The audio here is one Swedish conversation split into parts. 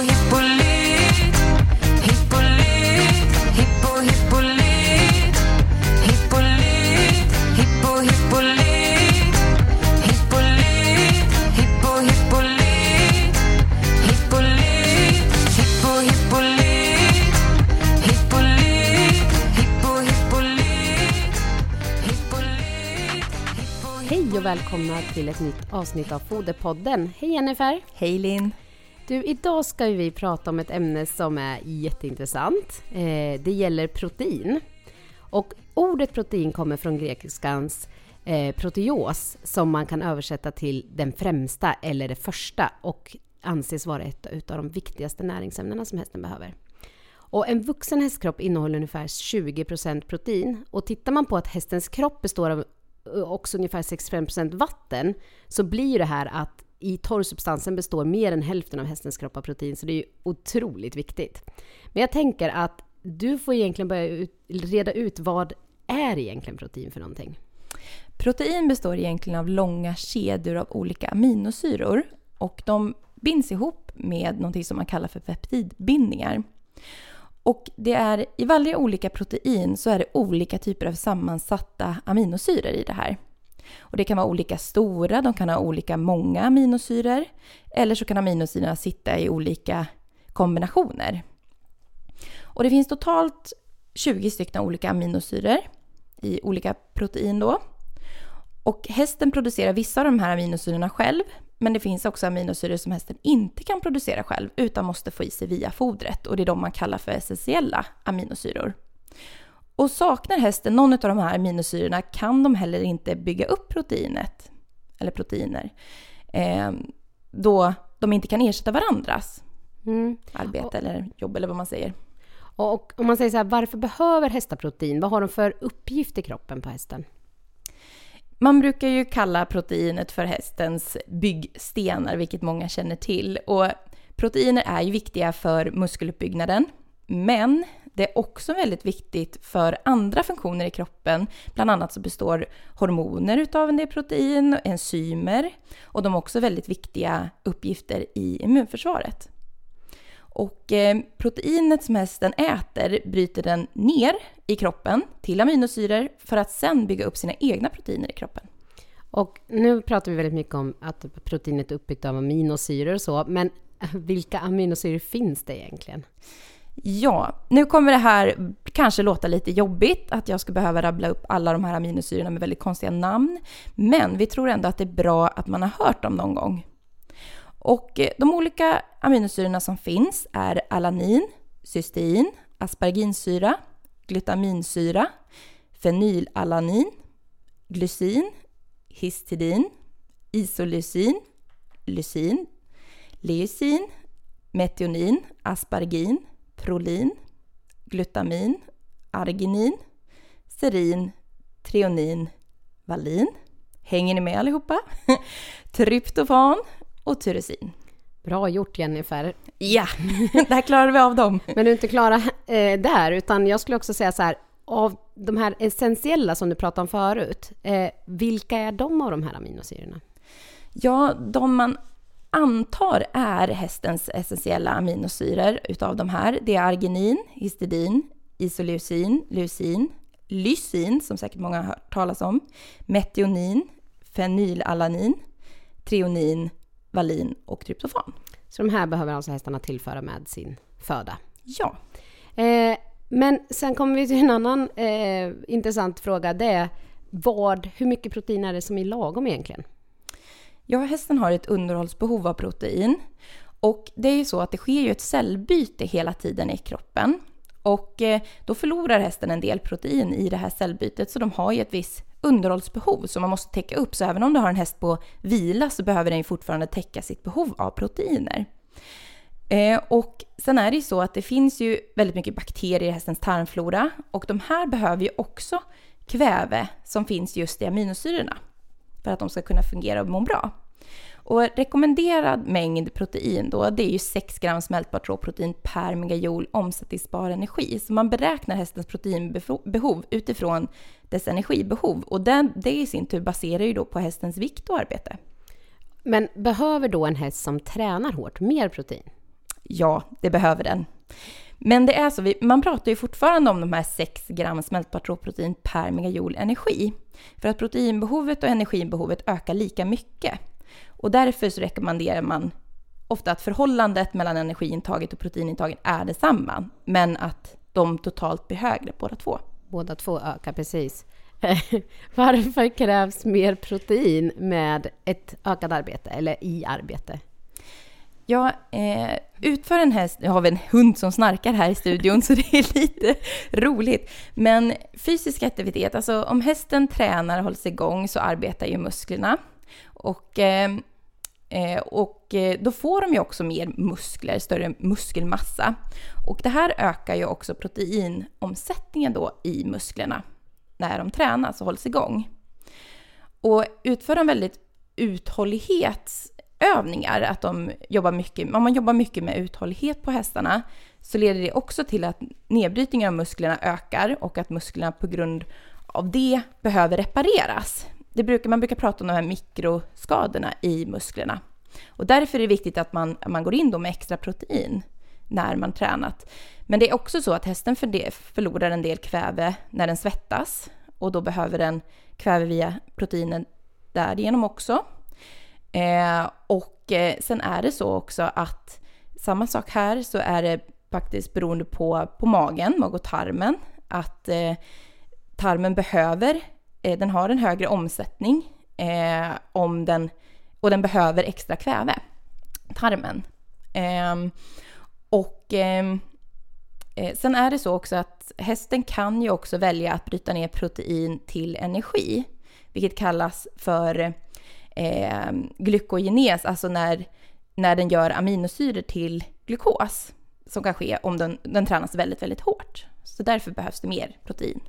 hippolyt Hippolyt, hippo, hippolyt Hippolyt, hippo, hippolyt Hippolyt, hippo, hippolyt Hippolyt, hippo, hippolyt Hippolyt, hippo, hippolyt Hippolyt, hippo, Hej och välkomna till ett nytt avsnitt av Foderpodden. Hej Jennifer! Hej Linn! Du, idag ska vi prata om ett ämne som är jätteintressant. Eh, det gäller protein. Och ordet protein kommer från grekiskans eh, proteos som man kan översätta till den främsta eller det första och anses vara ett av de viktigaste näringsämnena som hästen behöver. Och en vuxen hästkropp innehåller ungefär 20% protein. Och tittar man på att hästens kropp består av eh, också ungefär 65% vatten så blir det här att i torrsubstansen består mer än hälften av hästens kropp av protein, så det är ju otroligt viktigt. Men jag tänker att du får egentligen börja ut, reda ut vad är egentligen protein för någonting? Protein består egentligen av långa kedjor av olika aminosyror och de binds ihop med något som man kallar för peptidbindningar. Och det är, i varje olika protein så är det olika typer av sammansatta aminosyror i det här. Och det kan vara olika stora, de kan ha olika många aminosyror. Eller så kan aminosyrorna sitta i olika kombinationer. Och det finns totalt 20 stycken olika aminosyror i olika protein då. Och hästen producerar vissa av de här aminosyrorna själv, men det finns också aminosyror som hästen inte kan producera själv utan måste få i sig via fodret och det är de man kallar för essentiella aminosyror. Och saknar hästen någon av de här aminosyrorna kan de heller inte bygga upp proteinet, eller proteiner, eh, då de inte kan ersätta varandras Mm. arbete eller jobb eller vad man säger. Och, och om man säger så här, varför behöver hästar protein? Vad har de för uppgift i kroppen på hästen? Man brukar ju kalla proteinet för hästens byggstenar, vilket många känner till. Och proteiner är ju viktiga för muskeluppbyggnaden, men det är också väldigt viktigt för andra funktioner i kroppen. Bland annat så består hormoner utav en del protein, enzymer och de har också väldigt viktiga uppgifter i immunförsvaret. Och eh, proteinet som hästen äter bryter den ner i kroppen till aminosyror för att sen bygga upp sina egna proteiner i kroppen. Och nu pratar vi väldigt mycket om att proteinet är uppbyggt av aminosyror och så, men vilka aminosyror finns det egentligen? Ja, nu kommer det här kanske låta lite jobbigt att jag ska behöva rabbla upp alla de här aminosyrorna med väldigt konstiga namn. Men vi tror ändå att det är bra att man har hört dem någon gång. Och eh, de olika aminosyrorna som finns är alanin, cystein, asparginsyra, glutaminsyra, fenylalanin, glycin, histidin, isoleucin, lysin, leucin, metionin, aspargin, prolin, glutamin, arginin, serin, treonin, valin. Hänger ni med allihopa? Tryptofan och tyrosin. Bra gjort Jennifer. Ja, där klarade vi av dem. Men du är inte klara eh, där, utan jag skulle också säga så här, av de här essentiella som du pratade om förut, eh, vilka är de av de här aminosyrorna? Ja, de man antar är hästens essentiella aminosyror utav de här, det är arginin, histidin, isoleucin, leucin, lysin, som säkert många har hört talas om, metionin, fenylalanin, treonin, valin och tryptofan. Så de här behöver alltså hästarna tillföra med sin föda. Ja, Eh, men sen kommer vi till en annan eh, intressant fråga. Det är vad, hur mycket protein är det som är lagom egentligen? Ja, hästen har ett underhållsbehov av protein. Och det är ju så att det sker ju ett cellbyte hela tiden i kroppen. Och eh, då förlorar hästen en del protein i det här cellbytet, så de har ju ett visst underhållsbehov som man måste täcka upp. Så även om du har en häst på vila så behöver den ju fortfarande täcka sitt behov av proteiner. Eh, och sen är det ju så att det finns ju väldigt mycket bakterier i hästens tarmflora och de här behöver ju också kväve som finns just i aminosyrorna för att de ska kunna fungera och må bra. Och rekommenderad mängd protein då, det är ju 6 gram smältbart råprotein per megajoule omsättningsbar energi. Så man beräknar hästens proteinbehov utifrån dess energibehov och det, det i sin tur baserar ju då på hästens vikt och arbete. Men behöver då en häst som tränar hårt mer protein? ja, det behöver den. Men det är så, vi, man pratar ju fortfarande om de här 6 gram smältbart råprotein per megajoule energi. För att proteinbehovet och energibehovet ökar lika mycket. Och därför så rekommenderar man ofta att förhållandet mellan energiintaget och proteinintaget är detsamma, men att de totalt blir högre båda två. Båda två ökar precis. Varför krävs mer protein med ett ökat arbete eller i arbete? Ja, eh, utför en häst, nu har vi en hund som snarkar här i studion så det är lite roligt. Men fysisk aktivitet, alltså om hästen tränar och hålls igång så arbetar ju musklerna. Och, eh, eh och eh, då får de ju också mer muskler, större muskelmassa. Och det här ökar ju också proteinomsättningen då i musklerna när de tränas och hålls igång. Och utför de väldigt övningar, att de jobbar mycket, om man jobbar mycket med uthållighet på hästarna, så leder det också till att nedbrytningen av musklerna ökar och att musklerna på grund av det behöver repareras. Det brukar, man brukar prata om de här mikroskadorna i musklerna. Och därför är det viktigt att man, man går in då med extra protein när man tränat. Men det är också så att hästen förlorar en del kväve när den svettas och då behöver den kväve via proteinen därigenom också. Eh, och eh, sen är det så också att samma sak här så är det faktiskt beroende på, på magen, mag och tarmen, att eh, tarmen behöver, eh, den har en högre omsättning eh, om den, och den behöver extra kväve, tarmen. Ehm, och ehm, eh, sen är det så också att hästen kan ju också välja att bryta ner protein till energi, vilket kallas för eh, glykogenes, alltså när, när den gör aminosyror till glukos, som kan ske om den, den tränas väldigt, väldigt hårt. Så därför behövs det mer protein.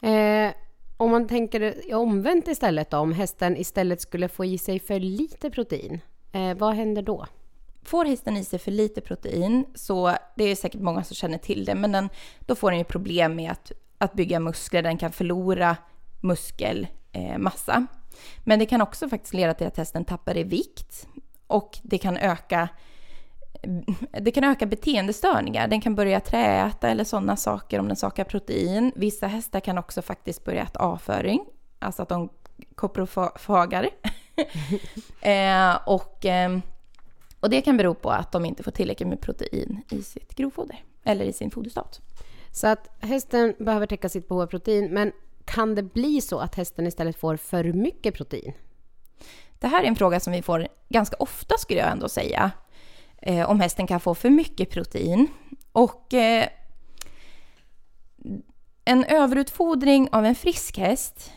Eh, om man tänker omvänt istället då, om hästen istället skulle få i sig för lite protein, eh, vad händer då? Får hästen i sig för lite protein, så det är säkert många som känner till det, men den, då får den ju problem med att, att bygga muskler, den kan förlora muskelmassa. Eh, men det kan också faktiskt leda till att hästen tappar i vikt och det kan öka det kan öka beteendestörningar. Den kan börja träta eller sådana saker om den saknar protein. Vissa hästar kan också faktiskt börja äta avföring, alltså att de koprofagar. eh, och, eh, och det kan bero på att de inte får tillräckligt med protein i sitt grovfoder eller i sin foderstat. Så att hästen behöver täcka sitt behov av protein, men kan det bli så att hästen istället får för mycket protein? Det här är en fråga som vi får ganska ofta skulle jag ändå säga. Eh, om hästen kan få för mycket protein. Och eh, en överutfodring av en frisk häst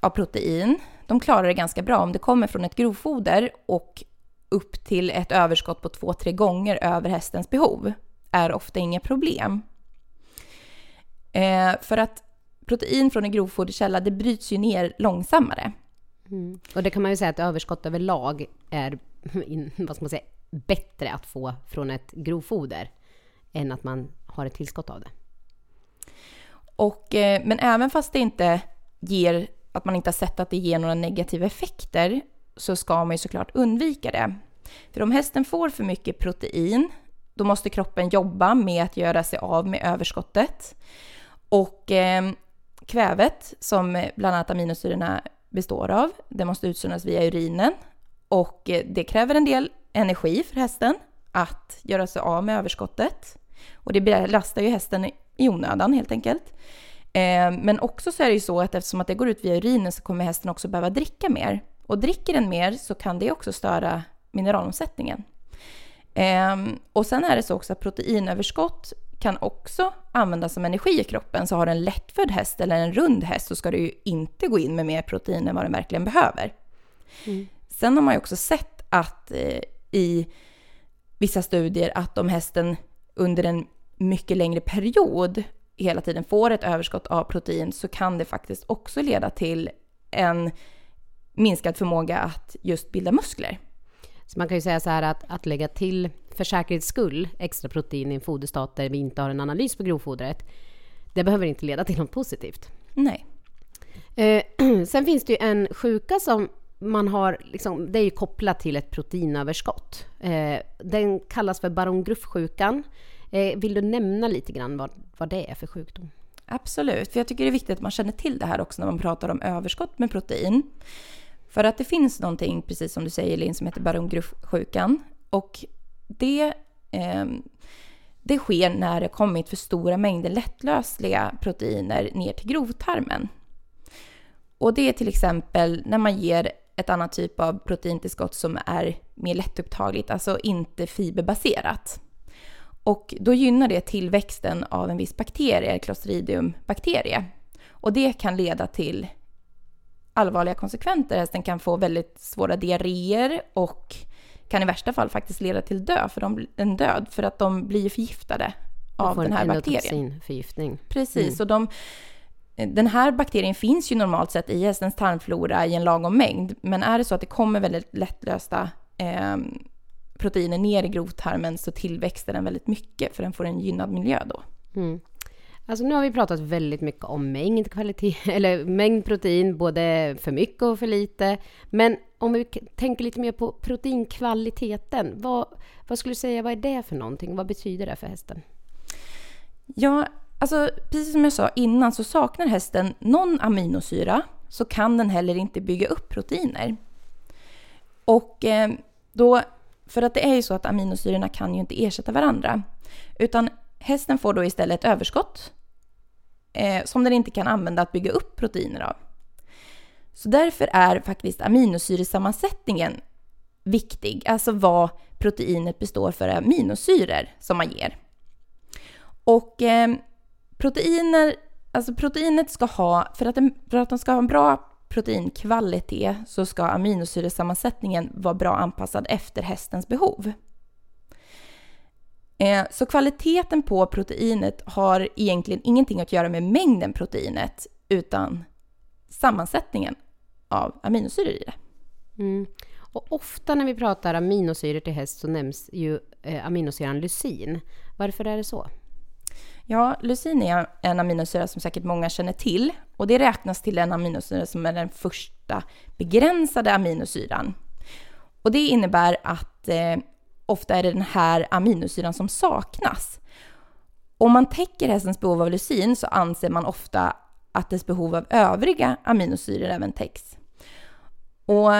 av protein, de klarar det ganska bra om det kommer från ett grovfoder och upp till ett överskott på två, tre gånger över hästens behov är ofta inget problem. Eh, för att protein från en grovfoderkälla, det bryts ju ner långsammare. Mm. Och det kan man ju säga att överskott överlag är vad ska man säga, bättre att få från ett grovfoder än att man har ett tillskott av det. Och, eh, men även fast det inte ger, att man inte har sett att det ger några negativa effekter så ska man ju såklart undvika det. För om hästen får för mycket protein, då måste kroppen jobba med att göra sig av med överskottet. Och eh, kvävet, som eh, bland annat aminosyrorna består av, det måste utsöndras via urinen. Och eh, det kräver en del energi för hästen att göra sig av med överskottet. Och det belastar ju hästen i onödan helt enkelt. Eh, men också så är det ju så att eftersom att det går ut via urinen så kommer hästen också behöva dricka mer. Och dricker den mer så kan det också störa mineralomsättningen. Ehm, och sen är det så också att proteinöverskott kan också användas som energi i kroppen. Så har du en lättfödd häst eller en rund häst så ska du ju inte gå in med mer protein än vad den verkligen behöver. Mm. Sen har man ju också sett att eh, i vissa studier att om hästen under en mycket längre period hela tiden får ett överskott av protein så kan det faktiskt också leda till en minskad förmåga att just bilda muskler. Så man kan ju säga så här att, att lägga till för säkerhets skull extra protein i en foderstat där vi inte har en analys på grovfodret, det behöver inte leda till något positivt. Nej. Eh, sen finns det ju en sjuka som man har, liksom, det är ju kopplat till ett proteinöverskott. Eh, den kallas för baron-Gruff-sjukan. Eh, vill du nämna lite grann vad, vad det är för sjukdom? Absolut, för jag tycker det är viktigt att man känner till det här också när man pratar om överskott med protein. För att det finns någonting, precis som du säger Linn, som heter baron-Gruff-sjukan. Och det, eh, det sker när det kommit för stora mängder lättlösliga proteiner ner till grovtarmen. Och det är till exempel när man ger ett annat typ av proteintillskott som är mer lättupptagligt, alltså inte fiberbaserat. Och då gynnar det tillväxten av en viss bakterie, Clostridium-bakterie. Och det kan leda till allvarliga konsekvenser. Hästen kan få väldigt svåra diarréer och kan i värsta fall faktiskt leda till död för de, en död för att de blir förgiftade av den här bakterien. förgiftning. Precis, och de, den här bakterien finns ju normalt sett i hästens tarmflora i en lagom mängd. Men är det så att det kommer väldigt lättlösta eh, proteiner ner i grovtarmen så tillväxter den väldigt mycket för den får en gynnad miljö då. Mm. Alltså nu har vi pratat väldigt mycket om mängd, kvalitet, eller mängd protein, både för mycket och för lite. Men om vi tänker lite mer på proteinkvaliteten, vad, vad skulle du säga, vad är det för någonting? Vad betyder det för hästen? Ja, alltså precis som jag sa innan så saknar hästen någon aminosyra så kan den heller inte bygga upp proteiner. Och eh, då, för att det är ju så att aminosyrorna kan ju inte ersätta varandra. Utan hästen får då istället ett överskott eh, som den inte kan använda att bygga upp proteiner av. Så därför är faktiskt aminosyresammansättningen viktig, alltså vad proteinet består för aminosyror som man ger. Och eh, proteiner, alltså proteinet ska ha, för att, den, för att de ska ha en bra proteinkvalitet så ska aminosyresammansättningen vara bra anpassad efter hästens behov. Eh, så kvaliteten på proteinet har egentligen ingenting att göra med mängden proteinet utan sammansättningen av aminosyror i det. Mm. Och ofta när vi pratar aminosyror till häst så nämns ju eh, aminosyran lysin. Varför är det så? Ja, lysin är en aminosyra som säkert många känner till och det räknas till en aminosyra som är den första begränsade aminosyran. Och det innebär att eh, ofta är det den här aminosyran som saknas. Om man täcker hästens behov av lysin så anser man ofta att dess behov av övriga aminosyror även täcks. Och,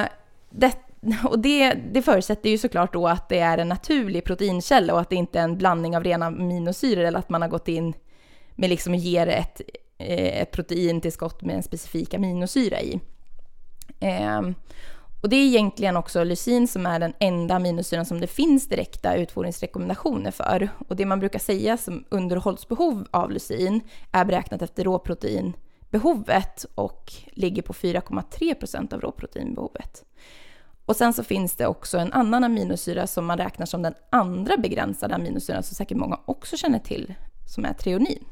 det, och det, det förutsätter ju såklart då att det är en naturlig proteinkälla och att det inte är en blandning av rena aminosyror eller att man har gått in med liksom ger ett, eh, ett proteintillskott med en specifik aminosyra i. Ehm, och det är egentligen också lysin som är den enda aminosyran som det finns direkta utfodringsrekommendationer för. Och det man brukar säga som underhållsbehov av lysin är beräknat efter råproteinbehovet och ligger på 4,3 procent av råproteinbehovet. Och sen så finns det också en annan aminosyra som man räknar som den andra begränsade aminosyran som säkert många också känner till, som är treonin.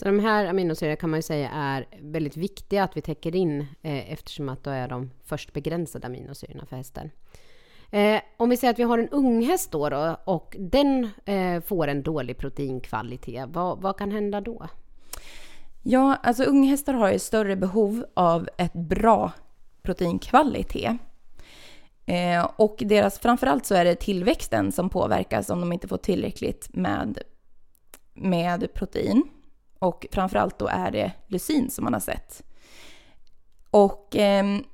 Så de här aminosyrorna kan man ju säga är väldigt viktiga att vi täcker in eh, eftersom att då är de först begränsade aminosyrorna för hästen. Eh, om vi säger att vi har en unghäst då, då och den eh, får en dålig proteinkvalitet, vad, vad kan hända då? Ja, alltså unghästar har ju större behov av ett bra proteinkvalitet. Eh, och deras, framförallt så är det tillväxten som påverkas om de inte får tillräckligt med, med protein. Och framförallt då är det lysin som man har sett. Och ehm,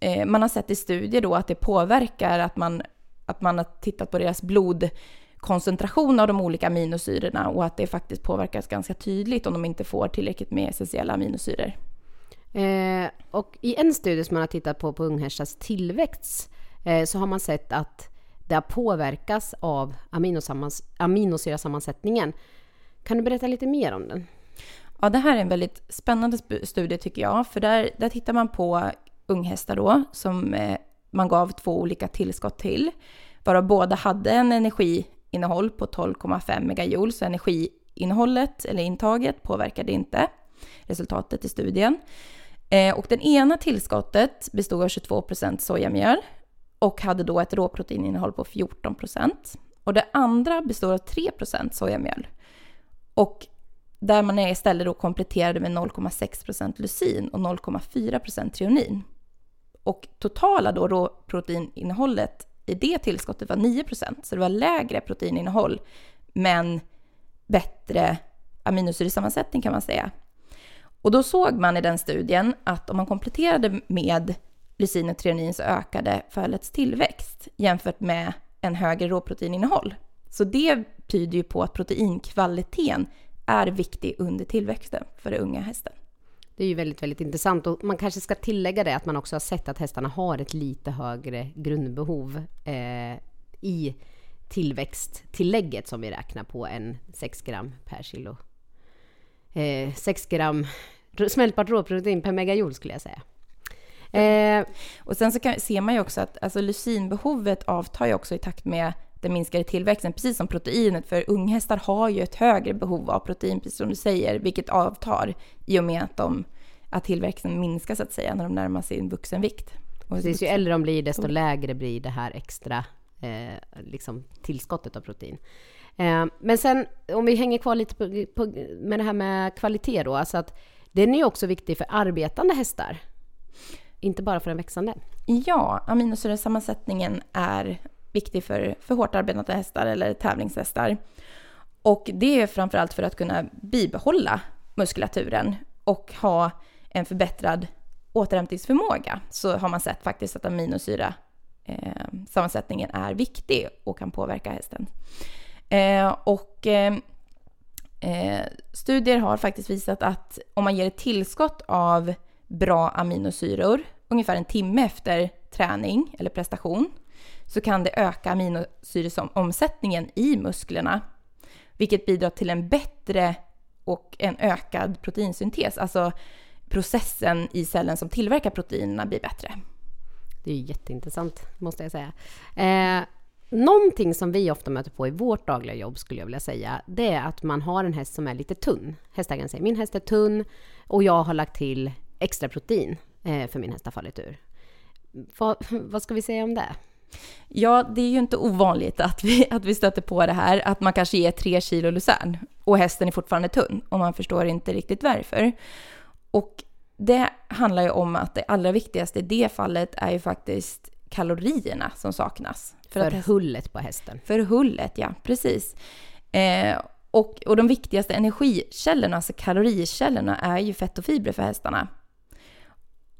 eh, man har sett i studier då att det påverkar att man, att man har tittat på deras blodkoncentration av de olika aminosyrorna och att det faktiskt påverkas ganska tydligt om de inte får tillräckligt med essentiella aminosyror. Eh, och i en studie som man har tittat på på unghästars tillväxt eh, så har man sett att det har påverkats av aminosyrasammansättningen. Kan du berätta lite mer om den? Ja, det här är en väldigt spännande studie tycker jag, för där, där tittar man på unghästar då som eh, man gav två olika tillskott till, varav båda hade en energiinnehåll på 12,5 megajoule, så energiinnehållet eller intaget påverkade inte resultatet i studien. Eh, och den ena tillskottet bestod av 22% sojamjöl och hade då ett råproteininnehåll på 14% Och det andra består av 3% sojamjöl och där man istället då kompletterade med 0,6% lysin och 0,4% treonin. Och totala då råproteininnehållet i det tillskottet var 9% så det var lägre proteininnehåll men bättre aminosyresammansättning kan man säga. Och då såg man i den studien att om man kompletterade med lysin och treonin så ökade fölets tillväxt jämfört med en högre råproteininnehåll. Så det tyder ju på att proteinkvaliteten är viktig under tillväxten för den unga hästen. Det är ju väldigt, väldigt intressant och man kanske ska tillägga det att man också har sett att hästarna har ett lite högre grundbehov eh, i tillväxttillägget som vi räknar på än 6 gram per kilo. Eh, 6 gram smältbart råprotein per megajoule skulle jag säga. Eh, och sen så kan, ser man ju också att alltså, lysinbehovet avtar ju också i takt med den minskade tillväxten, precis som proteinet. För unghästar har ju ett högre behov av protein, precis som du säger, vilket avtar i och med att, de, att tillväxten minskar så att säga när de närmar sig en vuxenvikt. Precis, ju äldre de blir, desto lägre blir det här extra eh, liksom tillskottet av protein. Eh, men sen om vi hänger kvar lite på, på, med det här med kvalitet då, alltså att den är ju också viktig för arbetande hästar. Inte bara för den växande. Ja, aminosyresammansättningen är viktig för, för hårt arbetande hästar eller tävlingshästar. Och det är framförallt för att kunna bibehålla muskulaturen och ha en förbättrad återhämtningsförmåga så har man sett faktiskt att aminosyra eh, sammansättningen är viktig och kan påverka hästen. Eh, och eh, eh, studier har faktiskt visat att om man ger ett tillskott av bra aminosyror ungefär en timme efter träning eller prestation så kan det öka aminosyreomsättningen i musklerna, vilket bidrar till en bättre och en ökad proteinsyntes. Alltså processen i cellen som tillverkar proteinerna blir bättre. Det är jätteintressant, måste jag säga. Eh, någonting som vi ofta möter på i vårt dagliga jobb, skulle jag vilja säga, det är att man har en häst som är lite tunn. Hästägaren säger min häst är tunn och jag har lagt till extra protein eh, för min häst har fallit ur. Va, vad ska vi säga om det? Ja, det är ju inte ovanligt att vi, att vi stöter på det här, att man kanske ger tre kilo lucern och hästen är fortfarande tunn och man förstår inte riktigt varför. Och det handlar ju om att det allra viktigaste i det fallet är ju faktiskt kalorierna som saknas. För, för hullet på hästen. För hullet, ja, precis. Eh, och, och de viktigaste energikällorna, alltså kalorikällorna, är ju fett och fibrer för hästarna.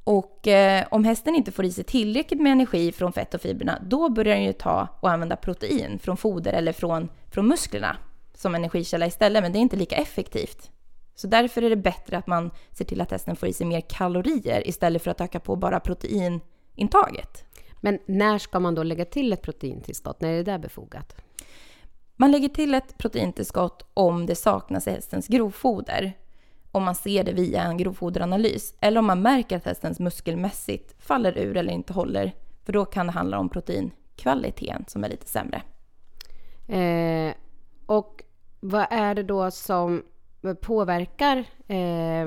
Och eh, om hästen inte får i sig tillräckligt med energi från fett och fibrerna, då börjar den ju ta och använda protein från foder eller från, från musklerna som energikälla istället, men det är inte lika effektivt. Så därför är det bättre att man ser till att hästen får i sig mer kalorier istället för att öka på bara proteinintaget. Men när ska man då lägga till ett proteintillskott? När är det där befogat? Man lägger till ett proteintillskott om det saknas i hästens grovfoder om man ser det via en grovfoderanalys eller om man märker att hästens muskelmässigt faller ur eller inte håller. För då kan det handla om proteinkvaliteten som är lite sämre. Eh, och vad är det då som påverkar eh,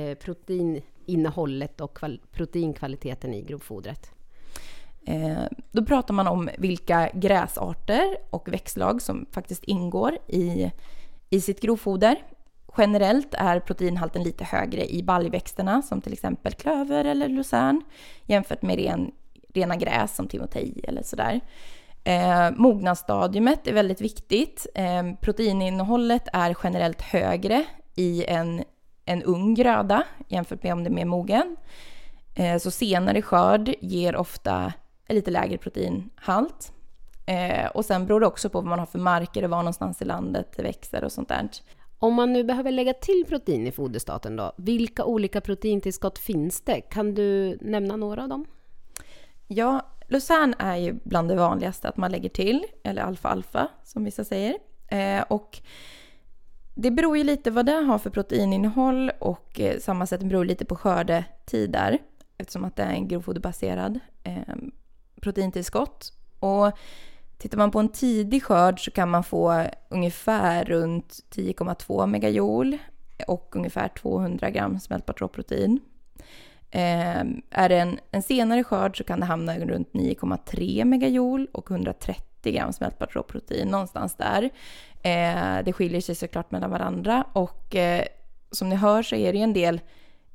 eh, proteininnehållet och proteinkvaliteten i grovfodret? Eh, då pratar man om vilka gräsarter och växtslag som faktiskt ingår i, i sitt grovfoder. Generellt är proteinhalten lite högre i baljväxterna som till exempel klöver eller lucern jämfört med ren, rena gräs som timotej eller sådär. Eh, mognadsstadiumet är väldigt viktigt. Eh, proteininnehållet är generellt högre i en, en ung gröda jämfört med om det är mer mogen. Eh, så senare skörd ger ofta en lite lägre proteinhalt. Eh, och sen beror det också på vad man har för marker och var någonstans i landet det växer och sånt där. Om man nu behöver lägga till protein i foderstaten då, vilka olika proteintillskott finns det? Kan du nämna några av dem? Ja, lucern är ju bland det vanligaste att man lägger till, eller alfa-alfa som vissa säger. Eh, och det beror ju lite vad det har för proteininnehåll och eh, sammansättning beror lite på skördetider eftersom att det är en grovfoderbaserad eh, proteintillskott. Och Tittar man på en tidig skörd så kan man få ungefär runt 10,2 megajoule och ungefär 200 gram smältbart råprotein. Eh, är det en, en senare skörd så kan det hamna runt 9,3 megajoule och 130 gram smältbart råprotein, någonstans där. Eh, det skiljer sig såklart mellan varandra och eh, som ni hör så är det en del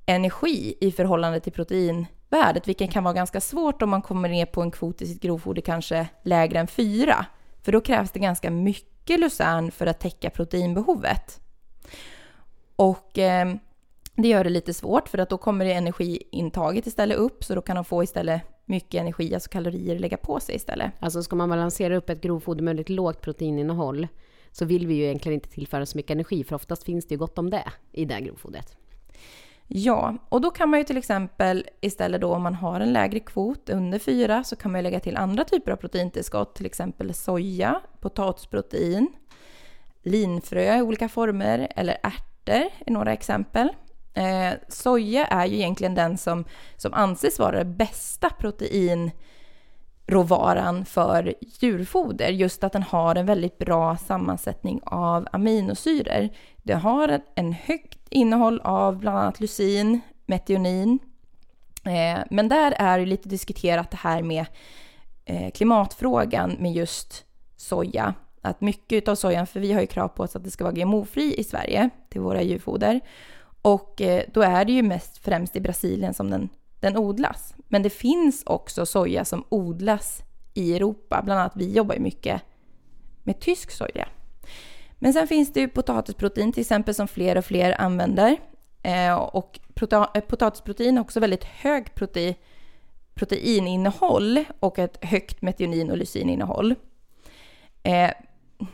energi i förhållande till protein värdet, vilket kan vara ganska svårt om man kommer ner på en kvot i sitt grovfoder kanske lägre än 4. För då krävs det ganska mycket lucern för att täcka proteinbehovet. Och eh, det gör det lite svårt för att då kommer det energiintaget istället upp så då kan de få istället mycket energi, alltså kalorier, lägga på sig istället. Alltså ska man balansera upp ett grovfoder med ett lågt proteininnehåll så vill vi ju egentligen inte tillföra så mycket energi för oftast finns det ju gott om det i det grovfodret. Ja, och då kan man ju till exempel istället då om man har en lägre kvot under 4 så kan man ju lägga till andra typer av proteintillskott, till exempel soja, potatisprotein, linfrö i olika former eller ärtor är några exempel. Eh, soja är ju egentligen den som, som anses vara den bästa proteinråvaran för djurfoder. Just att den har en väldigt bra sammansättning av aminosyror. Det har en högt innehåll av bland annat lysin, metionin. Eh, men där är det lite diskuterat det här med eh, klimatfrågan med just soja. Att mycket av sojan, för vi har ju krav på oss att det ska vara GMO-fri i Sverige till våra djurfoder. Och eh, då är det ju mest främst i Brasilien som den, den odlas. Men det finns också soja som odlas i Europa. Bland annat vi jobbar ju mycket med tysk soja. Men sen finns det ju potatisprotein till exempel som fler och fler använder. Eh, och prota- eh, potatisprotein har också väldigt hög prote proteininnehåll och ett högt metionin och lysininnehåll. Eh,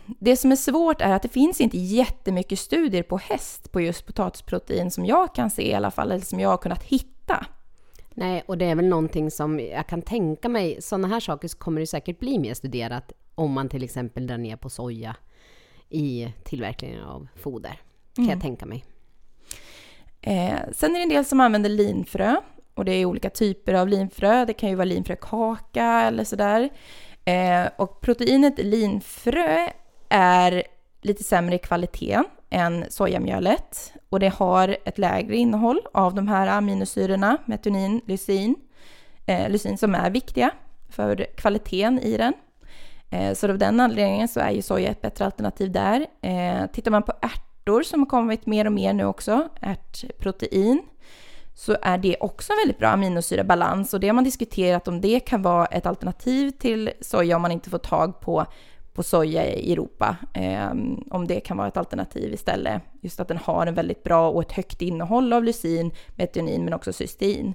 det som är svårt är att det finns inte jättemycket studier på häst på just potatisprotein som jag kan se i alla fall, eller som jag har kunnat hitta. Nej, och det är väl någonting som jag kan tänka mig, sådana här saker kommer det säkert bli mer studerat om man till exempel drar ner på soja i tillverkningen av foder, kan Mm. jag tänka mig. Eh, sen är det en del som använder linfrö och det är olika typer av linfrö. Det kan ju vara linfrökaka eller sådär. Eh, och proteinet linfrö är lite sämre i kvalitet än sojamjölet och det har ett lägre innehåll av de här aminosyrorna, metionin, lysin, eh, lysin som är viktiga för kvaliteten i den. Eh, så av den anledningen så är ju soja ett bättre alternativ där. Eh, tittar man på ärtor som har kommit mer och mer nu också, ärtprotein, så är det också en väldigt bra aminosyrabalans och det har man diskuterat om det kan vara ett alternativ till soja om man inte får tag på, på soja i Europa. Eh, om det kan vara ett alternativ istället. Just att den har en väldigt bra och ett högt innehåll av lysin, metionin men också cystein.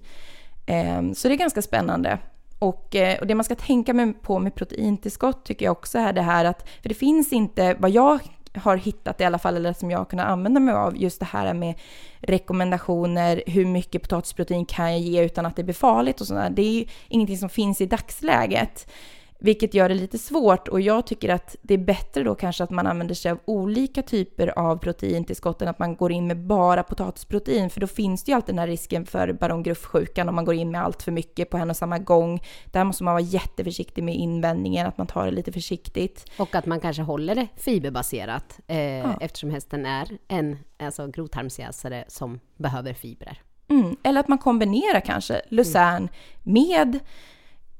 Eh, så det är ganska spännande. Och, eh, och det man ska tänka på med proteintillskott tycker jag också är det här att, för det finns inte, vad jag har hittat i alla fall, eller som jag har kunnat använda mig av, just det här med rekommendationer, hur mycket potatisprotein kan jag ge utan att det blir farligt och sådär. Det är ju ingenting som finns i dagsläget. Vilket gör det lite svårt och jag tycker att det är bättre då kanske att man använder sig av olika typer av proteintillskott än att man går in med bara potatisprotein för då finns det ju alltid den här risken för barongruffsjukan om man går in med allt för mycket på en och samma gång. Där måste man vara jätteförsiktig med invändningen, att man tar det lite försiktigt. Och att man kanske håller det fiberbaserat eh, Ja. eftersom hästen är en alltså, grovtarmsjäsare som behöver fibrer. Mm. Eller att man kombinerar kanske lucern med eh,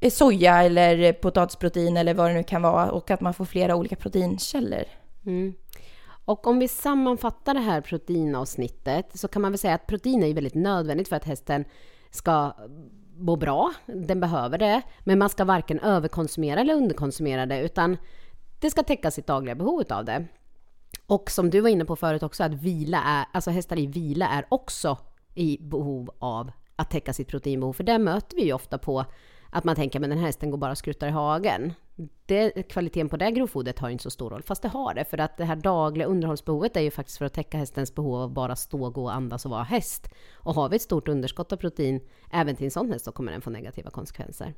Eh, soja eller potatisprotein eller vad det nu kan vara och att man får flera olika proteinkällor. Mm. Och om vi sammanfattar det här proteinavsnittet så kan man väl säga att protein är ju väldigt nödvändigt för att hästen ska må bra. Den behöver det. Men man ska varken överkonsumera eller underkonsumera det utan det ska täcka sitt dagliga behov av det. Och som du var inne på förut också att vila är, alltså hästar i vila är också i behov av att täcka sitt proteinbehov. För det möter vi ju ofta på att man tänker men den här hästen går bara och skruttar i hagen. Det, kvaliteten på det grovfodret har ju inte så stor roll, fast det har det. För att det här dagliga underhållsbehovet är ju faktiskt för att täcka hästens behov av bara stå, gå, andas och vara häst. Och har vi ett stort underskott av protein även till en sån häst så kommer den få negativa konsekvenser.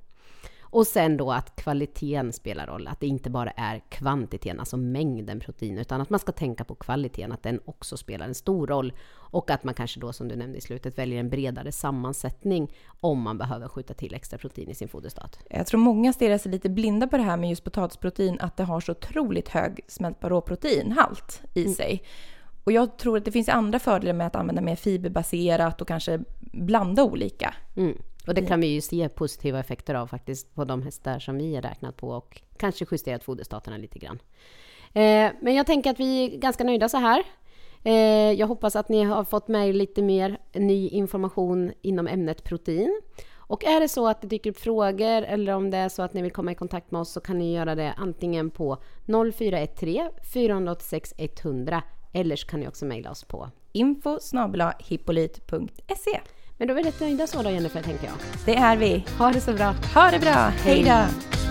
Och sen då att kvaliteten spelar roll, att det inte bara är kvantiteten, alltså mängden protein, utan att man ska tänka på kvaliteten, att den också spelar en stor roll. Och att man kanske då, som du nämnde i slutet, väljer en bredare sammansättning om man behöver skjuta till extra protein i sin foderstat. Jag tror många stirrar sig lite blinda på det här med just potatisprotein, att det har så otroligt hög smältbar råproteinhalt i sig. Och jag tror att det finns andra fördelar med att använda mer fiberbaserat och kanske blanda olika. Mm. Och det kan vi ju se positiva effekter av faktiskt på de hästar som vi har räknat på och kanske justerat foderstaterna lite grann. Eh, men jag tänker att vi är ganska nöjda så här. Eh, jag hoppas att ni har fått med er lite mer ny information inom ämnet protein. Och är det så att det dyker upp frågor eller om det är så att ni vill komma i kontakt med oss så kan ni göra det antingen på 0413 486 100 eller så kan ni också mejla oss på. info hippolyt.se. Men då är vi rätt nöjda så då Jennifer, tänker jag. Det är vi. Ha det så bra! Ha det bra. Hej då!